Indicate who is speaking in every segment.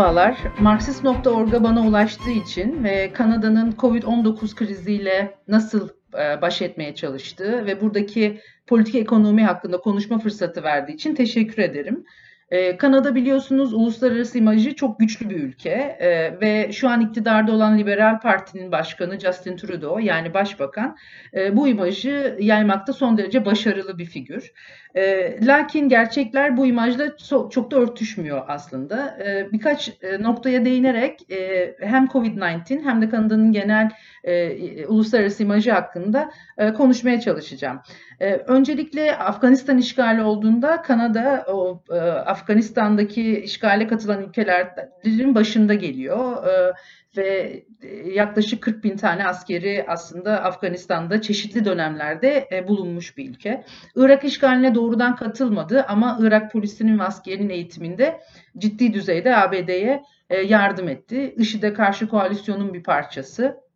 Speaker 1: Merhabalar, Marksist.org'a bana ulaştığı için ve Kanada'nın Covid-19 kriziyle nasıl e, baş etmeye çalıştığı ve buradaki politik ekonomi hakkında konuşma fırsatı verdiği için teşekkür ederim. E, Kanada biliyorsunuz uluslararası imajı çok güçlü bir ülke e, ve şu an iktidarda olan Liberal Parti'nin başkanı Justin Trudeau yani başbakan bu imajı yaymakta son derece başarılı bir figür. E, lakin gerçekler bu imajla çok, çok da örtüşmüyor aslında. E, birkaç e, noktaya değinerek e, hem COVID-19 hem de Kanada'nın genel e, uluslararası imajı hakkında e, konuşmaya çalışacağım. E, öncelikle Afganistan işgali olduğunda Kanada o e, Afganistan'daki işgale katılan ülkelerin başında geliyor. E, ve e, yaklaşık 40 bin tane askeri aslında Afganistan'da çeşitli dönemlerde e, bulunmuş bir ülke. Irak işgaline doğrudan katılmadı ama Irak polisinin ve askerinin eğitiminde ciddi düzeyde ABD'ye e, yardım etti. IŞİD'e karşı koalisyonun bir parçası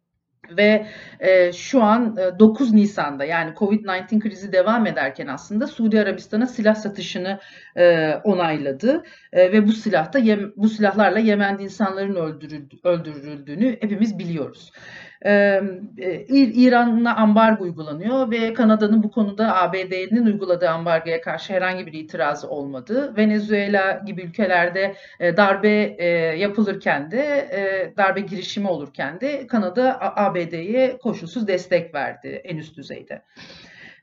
Speaker 1: ve e, şu an e, 9 Nisan'da yani Covid-19 krizi devam ederken aslında Suudi Arabistan'a silah satışını e, onayladı e, ve bu silahta bu silahlarla Yemen'de insanların öldürüldü, öldürüldüğünü hepimiz biliyoruz. Ee, İran'la ambargo uygulanıyor ve Kanada'nın bu konuda ABD'nin uyguladığı ambargoya karşı herhangi bir itirazı olmadı. Venezuela gibi ülkelerde e, darbe e, yapılırken de e, darbe girişimi olurken de Kanada ABD'ye koşulsuz destek verdi en üst düzeyde.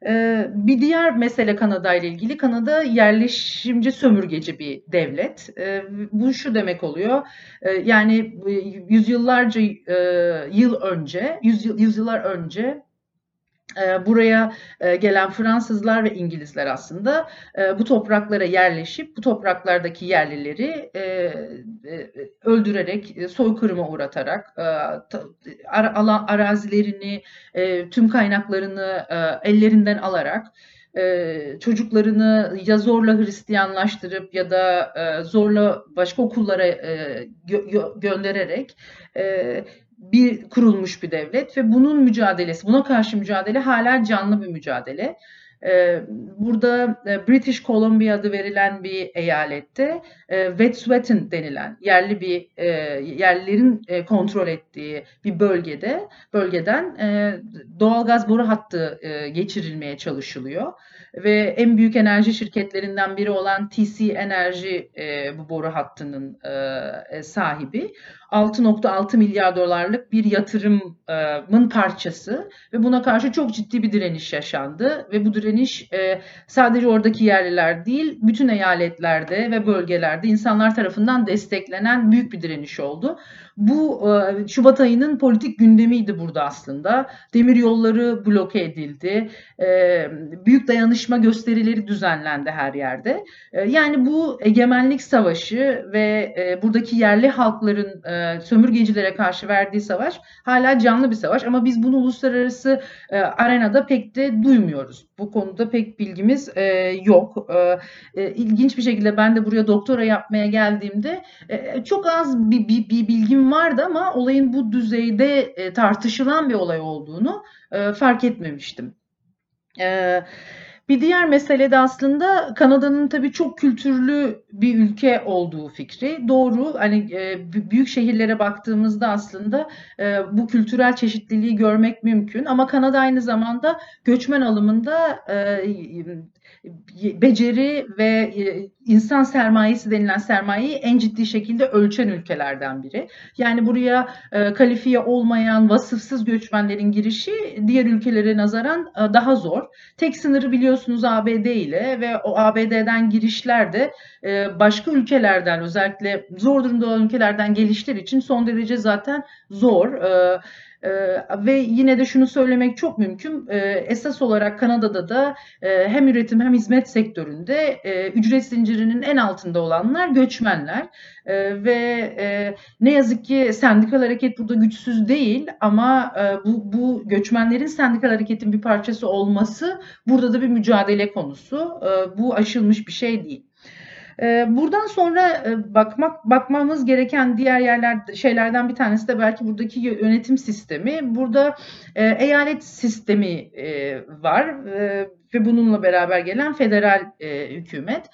Speaker 1: Ee, bir diğer mesele Kanada ile ilgili. Kanada yerleşimci sömürgeci bir devlet. Ee, bu şu demek oluyor. Ee, yani yüzyıllarca e, yıl önce, yüzyıl, yüzyıllar önce buraya e, gelen Fransızlar ve İngilizler aslında e, bu topraklara yerleşip bu topraklardaki yerlileri e, öldürerek, soykırıma uğratarak arazilerini, tüm kaynaklarını ellerinden alarak çocuklarını ya zorla Hristiyanlaştırıp ya da zorla başka okullara göndererek bir kurulmuş bir devlet ve bunun mücadelesi, buna karşı mücadele hala canlı bir mücadele. Ee, burada e, British Columbia adı verilen bir eyalette e, Wet'suwet'in denilen yerli bir e, yerlilerin kontrol ettiği bir bölgede bölgeden doğalgaz boru hattı geçirilmeye çalışılıyor ve en büyük enerji şirketlerinden biri olan TC Enerji bu boru hattının sahibi. 6.6 milyar dolarlık bir yatırımın parçası ve buna karşı çok ciddi bir direniş yaşandı ve bu direniş e, sadece oradaki yerliler değil bütün eyaletlerde ve bölgelerde insanlar tarafından desteklenen büyük bir direniş oldu. Bu e, Şubat ayının politik gündemiydi burada aslında. Demir yolları bloke edildi. E, büyük dayanışma gösterileri düzenlendi her yerde. E, yani bu egemenlik savaşı ve buradaki yerli halkların sömürgecilere karşı verdiği savaş hala canlı bir savaş ama biz bunu uluslararası arenada pek de duymuyoruz. Bu konuda pek bilgimiz yok. İlginç bir şekilde ben de buraya doktora yapmaya geldiğimde çok az bir, bir, bir bilgim vardı ama olayın bu düzeyde e, tartışılan bir olay olduğunu e, fark etmemiştim. Evet. Bir diğer mesele de aslında Kanada'nın tabii çok kültürlü bir ülke olduğu fikri. Doğru hani e, büyük şehirlere baktığımızda aslında e, bu kültürel çeşitliliği görmek mümkün. Ama Kanada aynı zamanda göçmen alımında e, beceri ve e, insan sermayesi denilen sermayeyi en ciddi şekilde ölçen ülkelerden biri. Yani buraya e, kalifiye olmayan vasıfsız göçmenlerin girişi diğer ülkelere nazaran e, daha zor. Tek sınırı biliyorsunuz ABD ile ve o ABD'den girişler de e, başka ülkelerden özellikle zor durumda olan ülkelerden gelişler için son derece zaten zor. E, ee, ve yine de şunu söylemek çok mümkün. Ee, esas olarak Kanada'da da e, hem üretim hem hizmet sektöründe e, ücret zincirinin en altında olanlar göçmenler. E, ve e, ne yazık ki sendikal hareket burada güçsüz değil ama e, bu, bu göçmenlerin sendikal hareketin bir parçası olması burada da bir mücadele konusu. E, bu aşılmış bir şey değil. Ee, buradan sonra e, bakmak bakmamız gereken diğer yerler şeylerden bir tanesi de belki buradaki yönetim sistemi. Burada e, eyalet sistemi e, var ve bununla beraber gelen federal hükümet.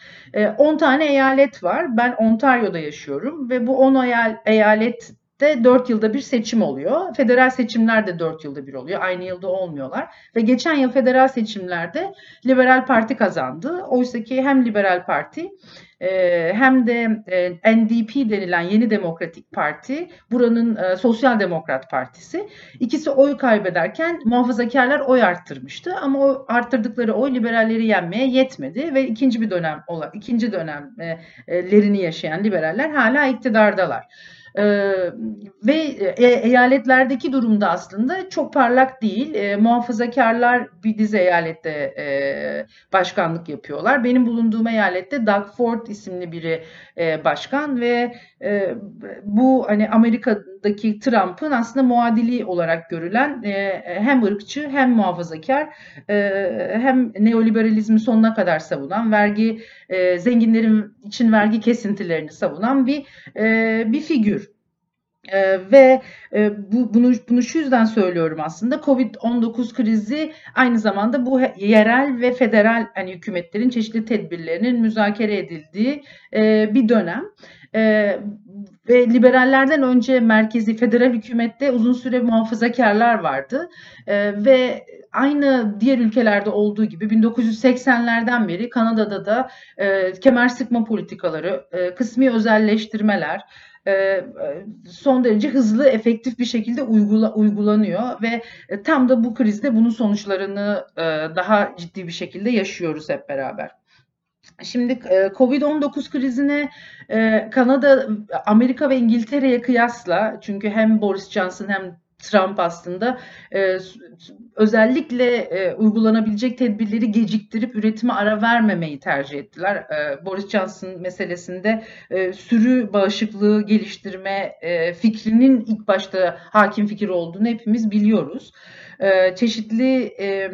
Speaker 1: 10 tane eyalet var. Ben Ontario'da yaşıyorum ve bu 10 eyalet de 4 yılda bir seçim oluyor. Federal seçimler de 4 yılda bir oluyor. Aynı yılda olmuyorlar. Ve geçen yıl federal seçimlerde Liberal Parti kazandı. Oysa ki hem Liberal Parti e, hem de e, NDP denilen Yeni Demokratik Parti, buranın e, Sosyal Demokrat Partisi. ikisi oy kaybederken muhafazakarlar oy arttırmıştı ama o arttırdıkları oy liberalleri yenmeye yetmedi ve ikinci bir dönem ikinci dönemlerini yaşayan liberaller hala iktidardalar. Ee, ve e, eyaletlerdeki durumda aslında çok parlak değil. E, muhafazakarlar bir dizi eyalette e, başkanlık yapıyorlar. Benim bulunduğum eyalette Doug Ford isimli biri e, başkan ve e, bu hani Amerika'daki Trump'ın aslında muadili olarak görülen e, hem ırkçı hem muhafazakar e, hem neoliberalizmi sonuna kadar savunan vergi e, zenginlerin için vergi kesintilerini savunan bir e, bir figür. Ee, ve e, bu, bunu, bunu şu yüzden söylüyorum aslında Covid-19 krizi aynı zamanda bu yerel ve federal hani hükümetlerin çeşitli tedbirlerinin müzakere edildiği e, bir dönem. E, ve liberallerden önce merkezi federal hükümette uzun süre muhafazakarlar vardı e, ve aynı diğer ülkelerde olduğu gibi 1980'lerden beri Kanada'da da e, kemer sıkma politikaları, e, kısmi özelleştirmeler, son derece hızlı, efektif bir şekilde uygula, uygulanıyor ve e, tam da bu krizde bunun sonuçlarını e, daha ciddi bir şekilde yaşıyoruz hep beraber. Şimdi Covid-19 krizine Kanada, Amerika ve İngiltere'ye kıyasla çünkü hem Boris Johnson hem Trump aslında e, özellikle e, uygulanabilecek tedbirleri geciktirip üretime ara vermemeyi tercih ettiler. E, Boris Johnson meselesinde e, sürü bağışıklığı geliştirme e, fikrinin ilk başta hakim fikir olduğunu hepimiz biliyoruz e, çeşitli e,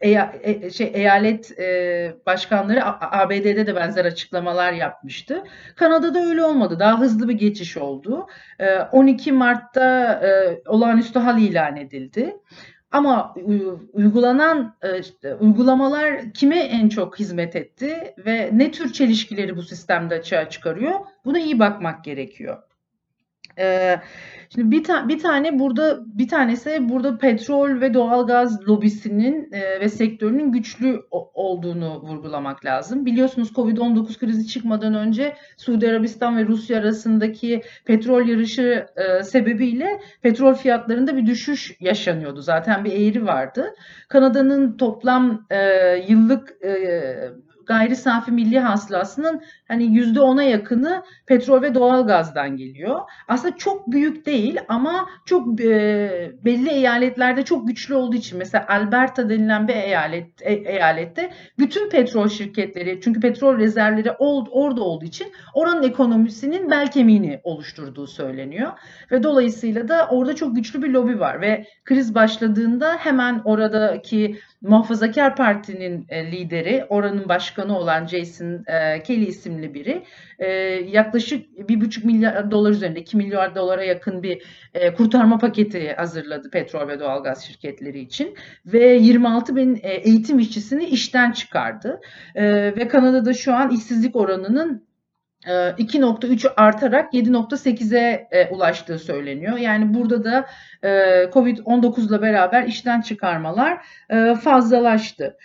Speaker 1: e, e, şey, eyalet e, başkanları ABD'de de benzer açıklamalar yapmıştı. Kanada'da öyle olmadı. Daha hızlı bir geçiş oldu. E, 12 Mart'ta e, olağanüstü hal ilan edildi. Ama uygulanan işte, uygulamalar kime en çok hizmet etti ve ne tür çelişkileri bu sistemde açığa çıkarıyor? Buna iyi bakmak gerekiyor. Ee, Şimdi bir, ta- bir tane burada bir tanesi burada petrol ve doğalgaz lobisinin e, ve sektörünün güçlü olduğunu vurgulamak lazım. Biliyorsunuz Covid-19 krizi çıkmadan önce Suudi Arabistan ve Rusya arasındaki petrol yarışı e, sebebiyle petrol fiyatlarında bir düşüş yaşanıyordu. Zaten bir eğri vardı. Kanada'nın toplam e, yıllık e, gayri safi milli hasılasının hani yüzde ona yakını petrol ve doğal gazdan geliyor. Aslında çok büyük değil ama çok e, belli eyaletlerde çok güçlü olduğu için mesela Alberta denilen bir eyalet e, eyalette bütün petrol şirketleri çünkü petrol rezervleri old, orada olduğu için oranın ekonomisinin bel kemiğini oluşturduğu söyleniyor ve dolayısıyla da orada çok güçlü bir lobi var ve kriz başladığında hemen oradaki Muhafazakar Parti'nin e, lideri, oranın başkanı olan Jason Kelly isimli biri. E, yaklaşık bir buçuk milyar dolar üzerinde 2 milyar dolara yakın bir e, kurtarma paketi hazırladı petrol ve doğalgaz şirketleri için ve 26 bin e, eğitim işçisini işten çıkardı. E, ve Kanada'da şu an işsizlik oranının 2.3 artarak 7.8'e e, ulaştığı söyleniyor. Yani burada da e, Covid-19 ile beraber işten çıkarmalar e, fazlalaştı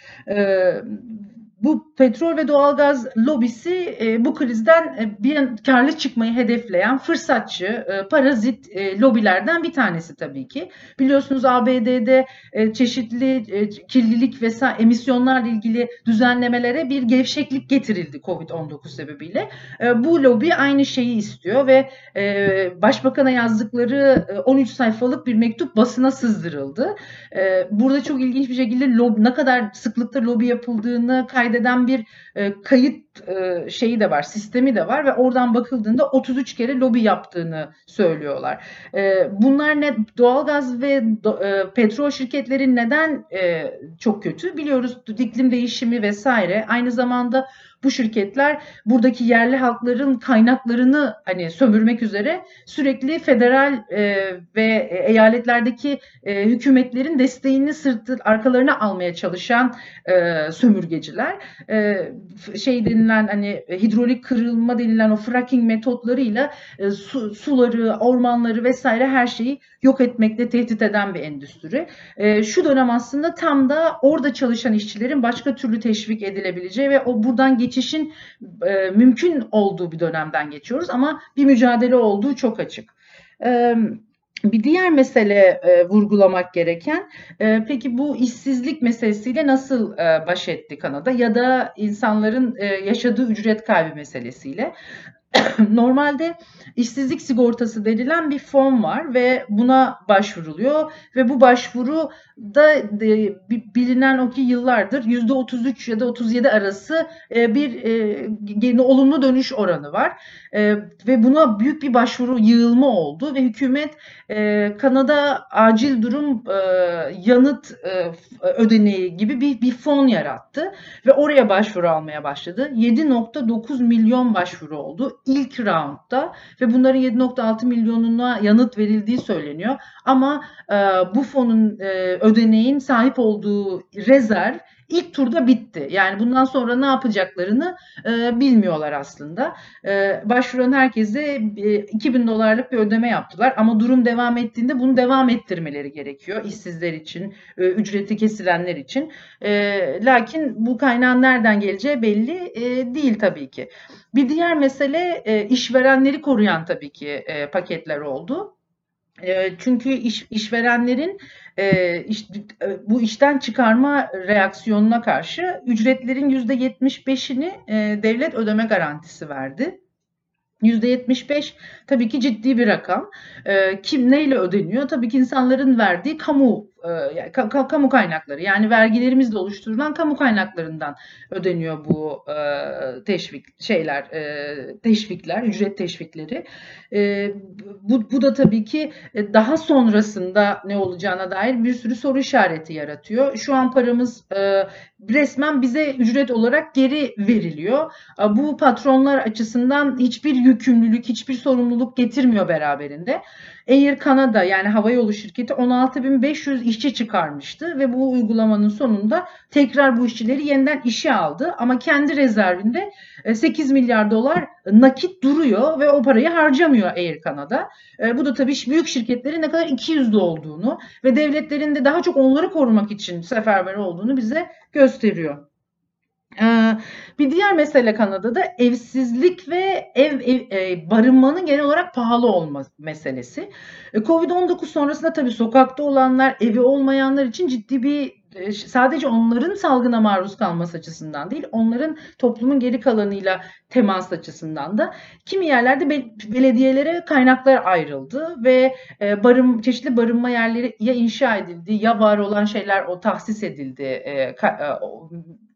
Speaker 1: bu petrol ve doğalgaz lobisi e, bu krizden e, bir karlı çıkmayı hedefleyen fırsatçı, e, parazit e, lobilerden bir tanesi tabii ki. Biliyorsunuz ABD'de e, çeşitli e, kirlilik ve emisyonlarla ilgili düzenlemelere bir gevşeklik getirildi COVID-19 sebebiyle. E, bu lobi aynı şeyi istiyor ve e, başbakana yazdıkları e, 13 sayfalık bir mektup basına sızdırıldı. E, burada çok ilginç bir şekilde lobi, ne kadar sıklıkta lobi yapıldığını kaydeden bir e, kayıt e, şeyi de var, sistemi de var ve oradan bakıldığında 33 kere lobi yaptığını söylüyorlar. E, bunlar ne doğalgaz ve do, e, petrol şirketleri neden e, çok kötü? Biliyoruz iklim değişimi vesaire. Aynı zamanda bu şirketler buradaki yerli halkların kaynaklarını hani sömürmek üzere sürekli federal e, ve eyaletlerdeki e, hükümetlerin desteğini sırtı arkalarına almaya çalışan e, sömürgeciler. E, şey denilen hani hidrolik kırılma denilen o fracking metotlarıyla e, su, suları, ormanları vesaire her şeyi yok etmekle tehdit eden bir endüstri. E, şu dönem aslında tam da orada çalışan işçilerin başka türlü teşvik edilebileceği ve o buradan geçişin e, mümkün olduğu bir dönemden geçiyoruz ama bir mücadele olduğu çok açık. Evet. Bir diğer mesele e, vurgulamak gereken, e, peki bu işsizlik meselesiyle nasıl e, baş etti Kanada ya da insanların e, yaşadığı ücret kaybı meselesiyle? Normalde işsizlik sigortası denilen bir fon var ve buna başvuruluyor ve bu başvuru da e, bilinen o ki yıllardır yüzde 33 ya da 37 arası e, bir e, olumlu dönüş oranı var ve buna büyük bir başvuru yığılma oldu ve hükümet Kanada acil durum yanıt ödeneği gibi bir, bir fon yarattı ve oraya başvuru almaya başladı. 7.9 milyon başvuru oldu ilk roundda ve bunların 7.6 milyonuna yanıt verildiği söyleniyor. Ama bu fonun e, ödeneğin sahip olduğu rezerv ilk turda bitti. Yani bundan sonra ne yapacaklarını e, bilmiyorlar aslında. E, başvuran herkese e, 2000 dolarlık bir ödeme yaptılar ama durum devam ettiğinde bunu devam ettirmeleri gerekiyor işsizler için, e, ücreti kesilenler için. E, lakin bu kaynağın nereden geleceği belli e, değil tabii ki. Bir diğer mesele e, işverenleri koruyan tabii ki e, paketler oldu. E, çünkü iş, işverenlerin e, iş, e, bu işten çıkarma reaksiyonuna karşı ücretlerin %75'ini e, devlet ödeme garantisi verdi. %75 tabii ki ciddi bir rakam. E, kim neyle ödeniyor? Tabii ki insanların verdiği kamu e, kamu kaynakları yani vergilerimizle oluşturulan kamu kaynaklarından ödeniyor bu e, teşvik şeyler e, teşvikler ücret teşvikleri. Bu, bu da tabii ki daha sonrasında ne olacağına dair bir sürü soru işareti yaratıyor. Şu an paramız resmen bize ücret olarak geri veriliyor. Bu patronlar açısından hiçbir yükümlülük hiçbir sorumluluk getirmiyor beraberinde Air Canada yani havayolu şirketi 16.500 işçi çıkarmıştı ve bu uygulamanın sonunda tekrar bu işçileri yeniden işe aldı ama kendi rezervinde 8 e, milyar dolar nakit duruyor ve o parayı harcamıyor Air Canada. E, bu da tabii büyük şirketlerin ne kadar ikiyüzlü olduğunu ve devletlerin de daha çok onları korumak için seferber olduğunu bize gösteriyor. Ee, bir diğer mesele Kanada'da evsizlik ve ev, ev e, barınmanın genel olarak pahalı olma meselesi. E, Covid-19 sonrasında tabii sokakta olanlar, evi olmayanlar için ciddi bir e, sadece onların salgına maruz kalması açısından değil, onların toplumun geri kalanıyla temas açısından da kimi yerlerde be, belediyelere kaynaklar ayrıldı ve barın çeşitli barınma yerleri ya inşa edildi ya var olan şeyler o tahsis edildi.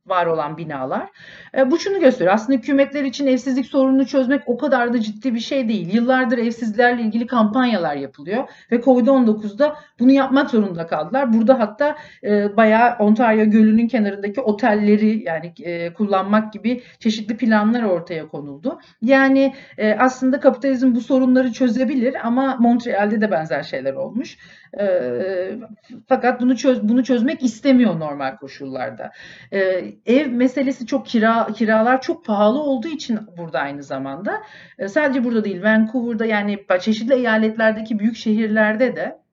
Speaker 1: Var olan binalar. E, bu şunu gösteriyor. Aslında hükümetler için evsizlik sorununu çözmek o kadar da ciddi bir şey değil. Yıllardır evsizlerle ilgili kampanyalar yapılıyor ve Covid-19'da bunu yapmak zorunda kaldılar. Burada hatta e, bayağı Ontario Gölü'nün kenarındaki otelleri yani e, kullanmak gibi çeşitli planlar ortaya konuldu. Yani aslında kapitalizm bu sorunları çözebilir ama Montreal'de de benzer şeyler olmuş. E, fakat bunu çöz bunu çözmek istemiyor normal koşullarda. E, ev meselesi çok kira kiralar çok pahalı olduğu için burada aynı zamanda. E, sadece burada değil Vancouver'da yani çeşitli eyaletlerdeki büyük şehirlerde de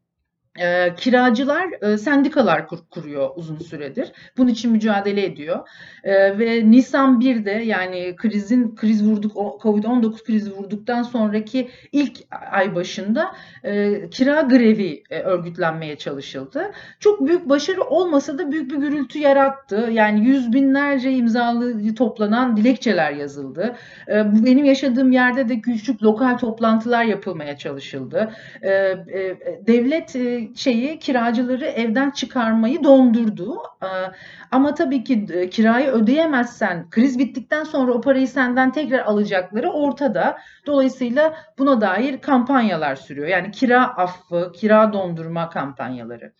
Speaker 1: e, kiracılar e, sendikalar kur, kuruyor uzun süredir. Bunun için mücadele ediyor. E, ve Nisan 1'de yani krizin kriz vurduk Covid-19 krizi vurduktan sonraki ilk ay başında e, kira grevi e, örgütlenmeye çalışıldı. Çok büyük başarı olmasa da büyük bir gürültü yarattı. Yani yüz binlerce imzalı toplanan dilekçeler yazıldı. E, benim yaşadığım yerde de küçük lokal toplantılar yapılmaya çalışıldı. E, e, devlet e, şeyi kiracıları evden çıkarmayı dondurdu. E, ama tabii ki e, kirayı ödeyemezsen kriz bittikten sonra o parayı senden tekrar alacakları ortada. Dolayısıyla buna dair kampanyalar sürüyor. Yani kira affı, kira dondurma kampanyaları.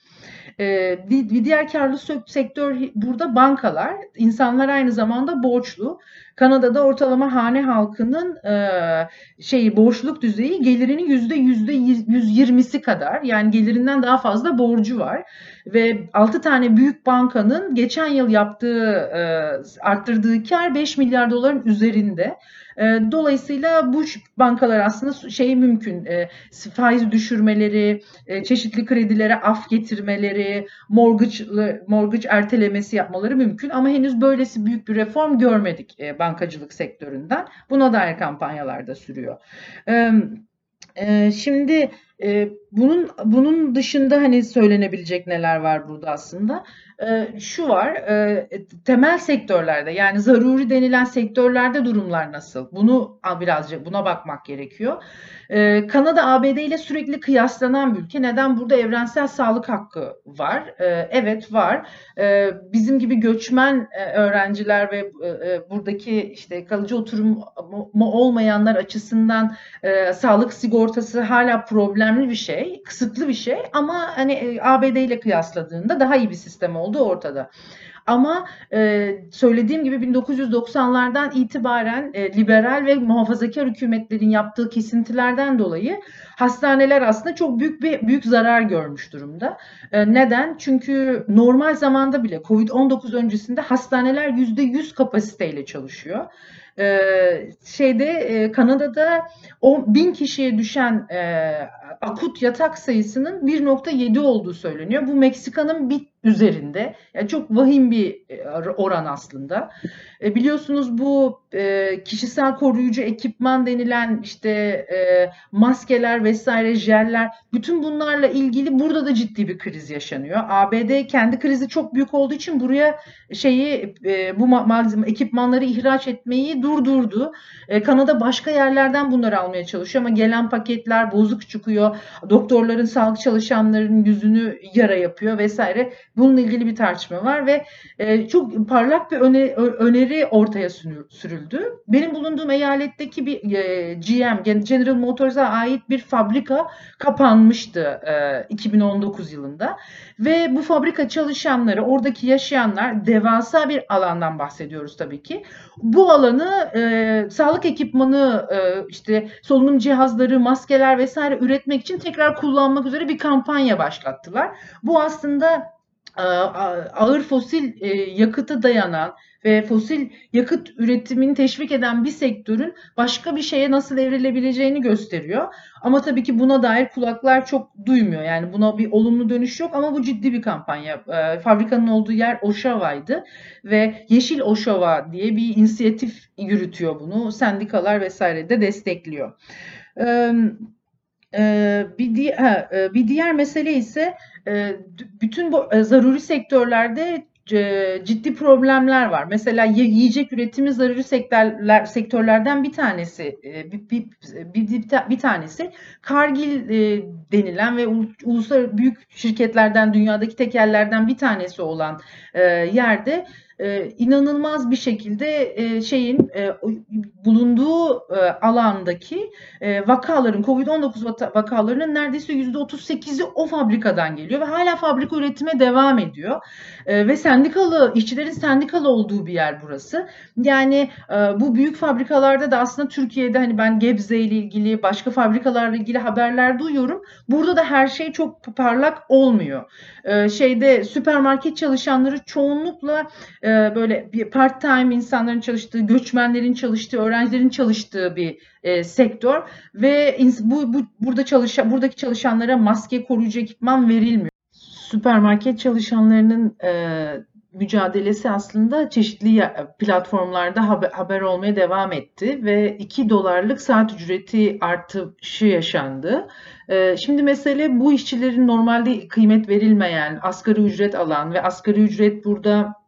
Speaker 1: Ee, bir diğer karlı sektör burada bankalar. İnsanlar aynı zamanda borçlu. Kanada'da ortalama hane halkının e, şeyi borçluk düzeyi gelirinin yüzde yüzde 120'si kadar. Yani gelirinden daha fazla borcu var. Ve 6 tane büyük bankanın geçen yıl yaptığı e, arttırdığı kar 5 milyar doların üzerinde. E, dolayısıyla bu bankalar aslında şeyi mümkün e, faiz düşürmeleri, e, çeşitli kredilere af getirmeleri, mortgage, mortgage ertelemesi yapmaları mümkün. Ama henüz böylesi büyük bir reform görmedik bankacılık sektöründen. Buna dair kampanyalar da sürüyor. Şimdi bunun bunun dışında hani söylenebilecek neler var burada aslında? Şu var, temel sektörlerde yani zaruri denilen sektörlerde durumlar nasıl? Bunu birazcık buna bakmak gerekiyor. Kanada ABD ile sürekli kıyaslanan bir ülke. Neden? Burada evrensel sağlık hakkı var. Evet var. Bizim gibi göçmen öğrenciler ve buradaki işte kalıcı oturumu olmayanlar açısından sağlık sigortası hala problemli bir şey, kısıtlı bir şey ama hani ABD ile kıyasladığında daha iyi bir sistem olduğu ortada. Ama e, söylediğim gibi 1990'lardan itibaren e, liberal ve muhafazakar hükümetlerin yaptığı kesintilerden dolayı hastaneler aslında çok büyük bir büyük zarar görmüş durumda. E, neden? Çünkü normal zamanda bile Covid-19 öncesinde hastaneler %100 kapasiteyle çalışıyor. Ee, şeyde e, Kanada'da o bin kişiye düşen e, akut yatak sayısının 1.7 olduğu söyleniyor. Bu Meksika'nın bir üzerinde. Yani çok vahim bir e, oran aslında. E, biliyorsunuz bu e, kişisel koruyucu ekipman denilen işte e, maskeler vesaire jeller bütün bunlarla ilgili burada da ciddi bir kriz yaşanıyor. ABD kendi krizi çok büyük olduğu için buraya şeyi e, bu malzeme ekipmanları ihraç etmeyi durdurdu. E, Kanada başka yerlerden bunları almaya çalışıyor ama gelen paketler bozuk çıkıyor. Doktorların, sağlık çalışanlarının yüzünü yara yapıyor vesaire. Bununla ilgili bir tartışma var ve e, çok parlak bir öne, öneri ortaya sürüldü. Benim bulunduğum eyaletteki bir e, GM, General Motors'a ait bir fabrika kapanmıştı e, 2019 yılında ve bu fabrika çalışanları, oradaki yaşayanlar devasa bir alandan bahsediyoruz tabii ki. Bu alanı e, sağlık ekipmanı, e, işte solunum cihazları, maskeler vesaire üretmek için tekrar kullanmak üzere bir kampanya başlattılar. Bu aslında ağır fosil yakıta dayanan ve fosil yakıt üretimini teşvik eden bir sektörün başka bir şeye nasıl evrilebileceğini gösteriyor. Ama tabii ki buna dair kulaklar çok duymuyor. Yani buna bir olumlu dönüş yok ama bu ciddi bir kampanya. Fabrikanın olduğu yer Oşava'ydı ve Yeşil Oşava diye bir inisiyatif yürütüyor bunu. Sendikalar vesaire de destekliyor. Bir diğer, bir diğer mesele ise bütün bu zaruri sektörlerde ciddi problemler var. Mesela yiyecek üretimi zaruri sektörler, sektörlerden bir tanesi bir, bir, bir, bir tanesi Kargil denilen ve uluslararası büyük şirketlerden dünyadaki tekellerden bir tanesi olan yerde e, inanılmaz bir şekilde e, şeyin e, bulunduğu e, alandaki vakaların COVID-19 vakalarının neredeyse %38'i o fabrikadan geliyor ve hala fabrika üretime devam ediyor. Ve sendikalı işçilerin sendikalı olduğu bir yer burası. Yani bu büyük fabrikalarda da aslında Türkiye'de hani ben Gebze ile ilgili başka fabrikalarla ilgili haberler duyuyorum. Burada da her şey çok parlak olmuyor. Şeyde süpermarket çalışanları çoğunlukla e, böyle bir part time insanların çalıştığı, göçmenlerin çalıştığı, öğrencilerin çalıştığı bir e, sektör ve bu, bu burada çalışan buradaki çalışanlara maske koruyucu ekipman verilmiyor. Süpermarket çalışanlarının e, mücadelesi aslında çeşitli platformlarda haber, haber olmaya devam etti ve 2 dolarlık saat ücreti artışı yaşandı. Şimdi mesele bu işçilerin normalde kıymet verilmeyen, asgari ücret alan ve asgari ücret burada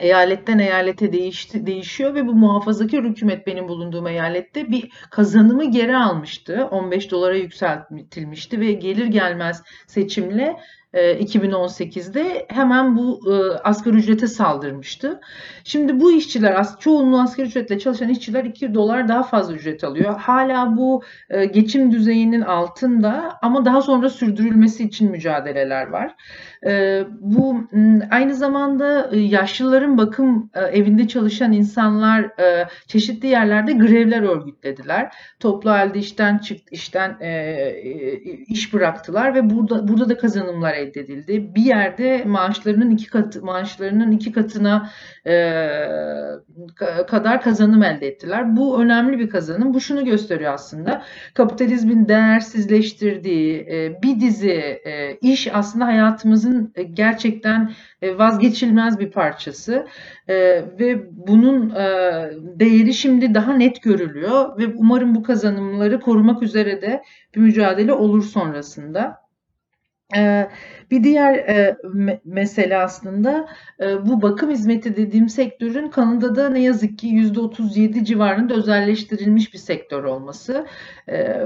Speaker 1: eyaletten eyalete değişti, değişiyor ve bu muhafazakar hükümet benim bulunduğum eyalette bir kazanımı geri almıştı. 15 dolara yükseltilmişti ve gelir gelmez seçimle 2018'de hemen bu e, asgari ücrete saldırmıştı. Şimdi bu işçiler, çoğunluğu asgari ücretle çalışan işçiler 2 dolar daha fazla ücret alıyor. Hala bu e, geçim düzeyinin altında ama daha sonra sürdürülmesi için mücadeleler var. E, bu aynı zamanda yaşlıların bakım evinde çalışan insanlar çeşitli yerlerde grevler örgütlediler. Toplu halde işten çıktı, işten iş bıraktılar ve burada burada da kazanımlar elde edildi. Bir yerde maaşlarının iki katı maaşlarının iki katına e, kadar kazanım elde ettiler. Bu önemli bir kazanım. Bu şunu gösteriyor aslında. Kapitalizmin değersizleştirdiği e, bir dizi e, iş aslında hayatımızın e, gerçekten e, vazgeçilmez bir parçası e, ve bunun e, değeri şimdi daha net görülüyor ve umarım bu kazanımları korumak üzere de bir mücadele olur sonrasında. Bir diğer mesele aslında bu bakım hizmeti dediğim sektörün Kanada'da ne yazık ki %37 civarında özelleştirilmiş bir sektör olması.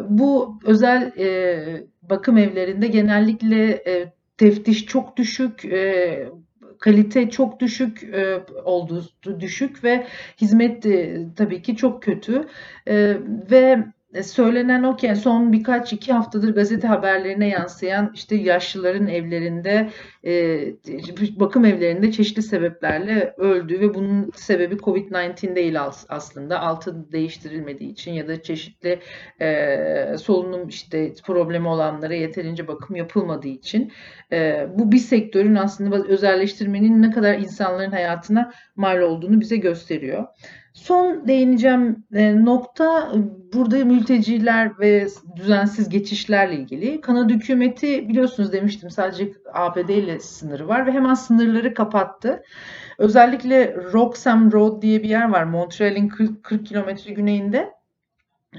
Speaker 1: Bu özel bakım evlerinde genellikle teftiş çok düşük, kalite çok düşük olduğu düşük ve hizmet tabii ki çok kötü ve e, söylenen o ki son birkaç iki haftadır gazete haberlerine yansıyan işte yaşlıların evlerinde e, bakım evlerinde çeşitli sebeplerle öldüğü ve bunun sebebi Covid-19 değil aslında altı değiştirilmediği için ya da çeşitli e, solunum işte problemi olanlara yeterince bakım yapılmadığı için e, bu bir sektörün aslında özelleştirmenin ne kadar insanların hayatına mal olduğunu bize gösteriyor. Son değineceğim e, nokta burada mülteciler ve düzensiz geçişlerle ilgili. Kanada hükümeti biliyorsunuz demiştim sadece ABD ile sınırı var ve hemen sınırları kapattı. Özellikle Roxham Road diye bir yer var Montreal'in 40, 40 kilometre güneyinde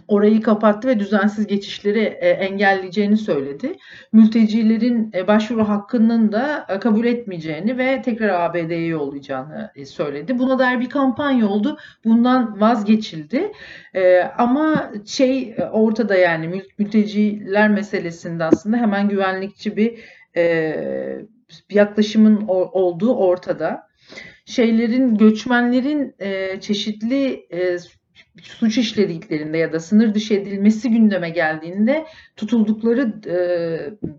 Speaker 1: orayı kapattı ve düzensiz geçişleri e, engelleyeceğini söyledi. Mültecilerin e, başvuru hakkının da e, kabul etmeyeceğini ve tekrar ABD'ye yollayacağını söyledi. Buna dair bir kampanya oldu. Bundan vazgeçildi. Ama şey ortada yani mülteciler meselesinde aslında hemen güvenlikçi bir yaklaşımın olduğu ortada. Şeylerin, göçmenlerin çeşitli suç işlediklerinde ya da sınır dışı edilmesi gündeme geldiğinde tutuldukları e,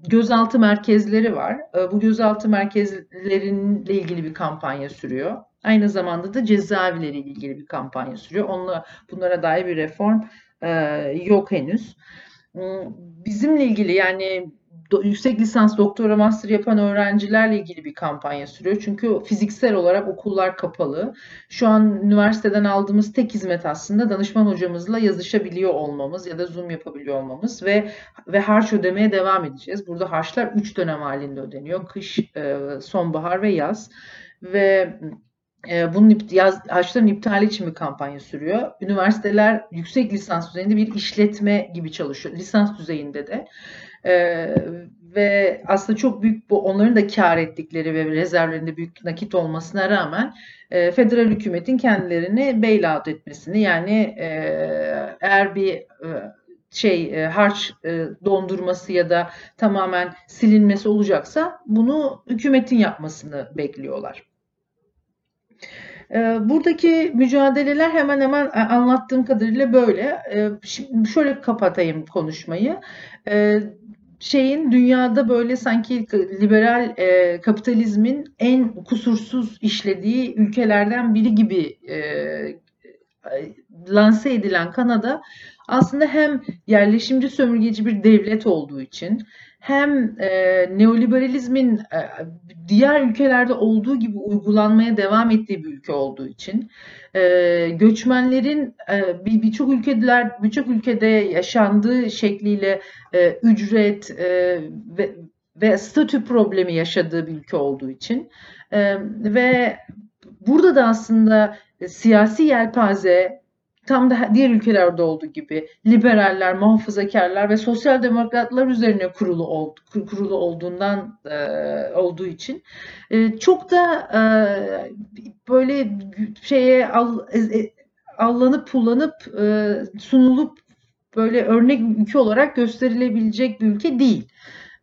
Speaker 1: gözaltı merkezleri var. E, bu gözaltı merkezlerinle ilgili bir kampanya sürüyor. Aynı zamanda da cezaevleri ilgili bir kampanya sürüyor. Onunla, bunlara dair bir reform e, yok henüz. Bizimle ilgili yani yüksek lisans, doktora, master yapan öğrencilerle ilgili bir kampanya sürüyor. Çünkü fiziksel olarak okullar kapalı. Şu an üniversiteden aldığımız tek hizmet aslında danışman hocamızla yazışabiliyor olmamız ya da Zoom yapabiliyor olmamız ve ve harç ödemeye devam edeceğiz. Burada harçlar 3 dönem halinde ödeniyor. Kış, e, sonbahar ve yaz. Ve e, bunun yaz, harçların iptali için bir kampanya sürüyor. Üniversiteler yüksek lisans düzeyinde bir işletme gibi çalışıyor. Lisans düzeyinde de. Ee, ve aslında çok büyük bu onların da kar ettikleri ve rezervlerinde büyük nakit olmasına rağmen e, federal hükümetin kendilerini bailout etmesini yani e, eğer bir e, şey e, harç e, dondurması ya da tamamen silinmesi olacaksa bunu hükümetin yapmasını bekliyorlar. E, buradaki mücadeleler hemen hemen anlattığım kadarıyla böyle. E, şimdi şöyle kapatayım konuşmayı şeyin dünyada böyle sanki liberal e, kapitalizmin en kusursuz işlediği ülkelerden biri gibi e, lanse edilen Kanada aslında hem yerleşimci sömürgeci bir devlet olduğu için hem e, neoliberalizmin e, diğer ülkelerde olduğu gibi uygulanmaya devam ettiği bir ülke olduğu için e, göçmenlerin e, birçok ülkeler birçok ülkede yaşandığı şekliyle e, ücret e, ve ve statü problemi yaşadığı bir ülke olduğu için e, ve burada da aslında siyasi yelpaze tam da diğer ülkelerde olduğu gibi liberaller, muhafazakarlar ve sosyal demokratlar üzerine kurulu oldu, kurulu olduğundan e, olduğu için e, çok da e, böyle şeye al, e, allanıp pullanıp e, sunulup böyle örnek ülke olarak gösterilebilecek bir ülke değil.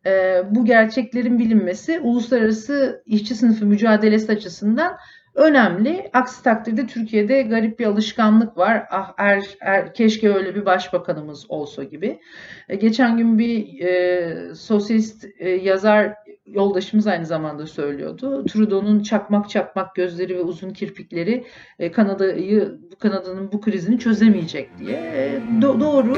Speaker 1: E, bu gerçeklerin bilinmesi uluslararası işçi sınıfı mücadelesi açısından önemli. Aksi takdirde Türkiye'de garip bir alışkanlık var. Ah er, er keşke öyle bir başbakanımız olsa gibi. E, geçen gün bir e, sosyalist e, yazar yoldaşımız aynı zamanda söylüyordu. Trudeau'nun çakmak çakmak gözleri ve uzun kirpikleri e, Kanada'yı Kanada'nın bu krizini çözemeyecek diye. E, do- doğru.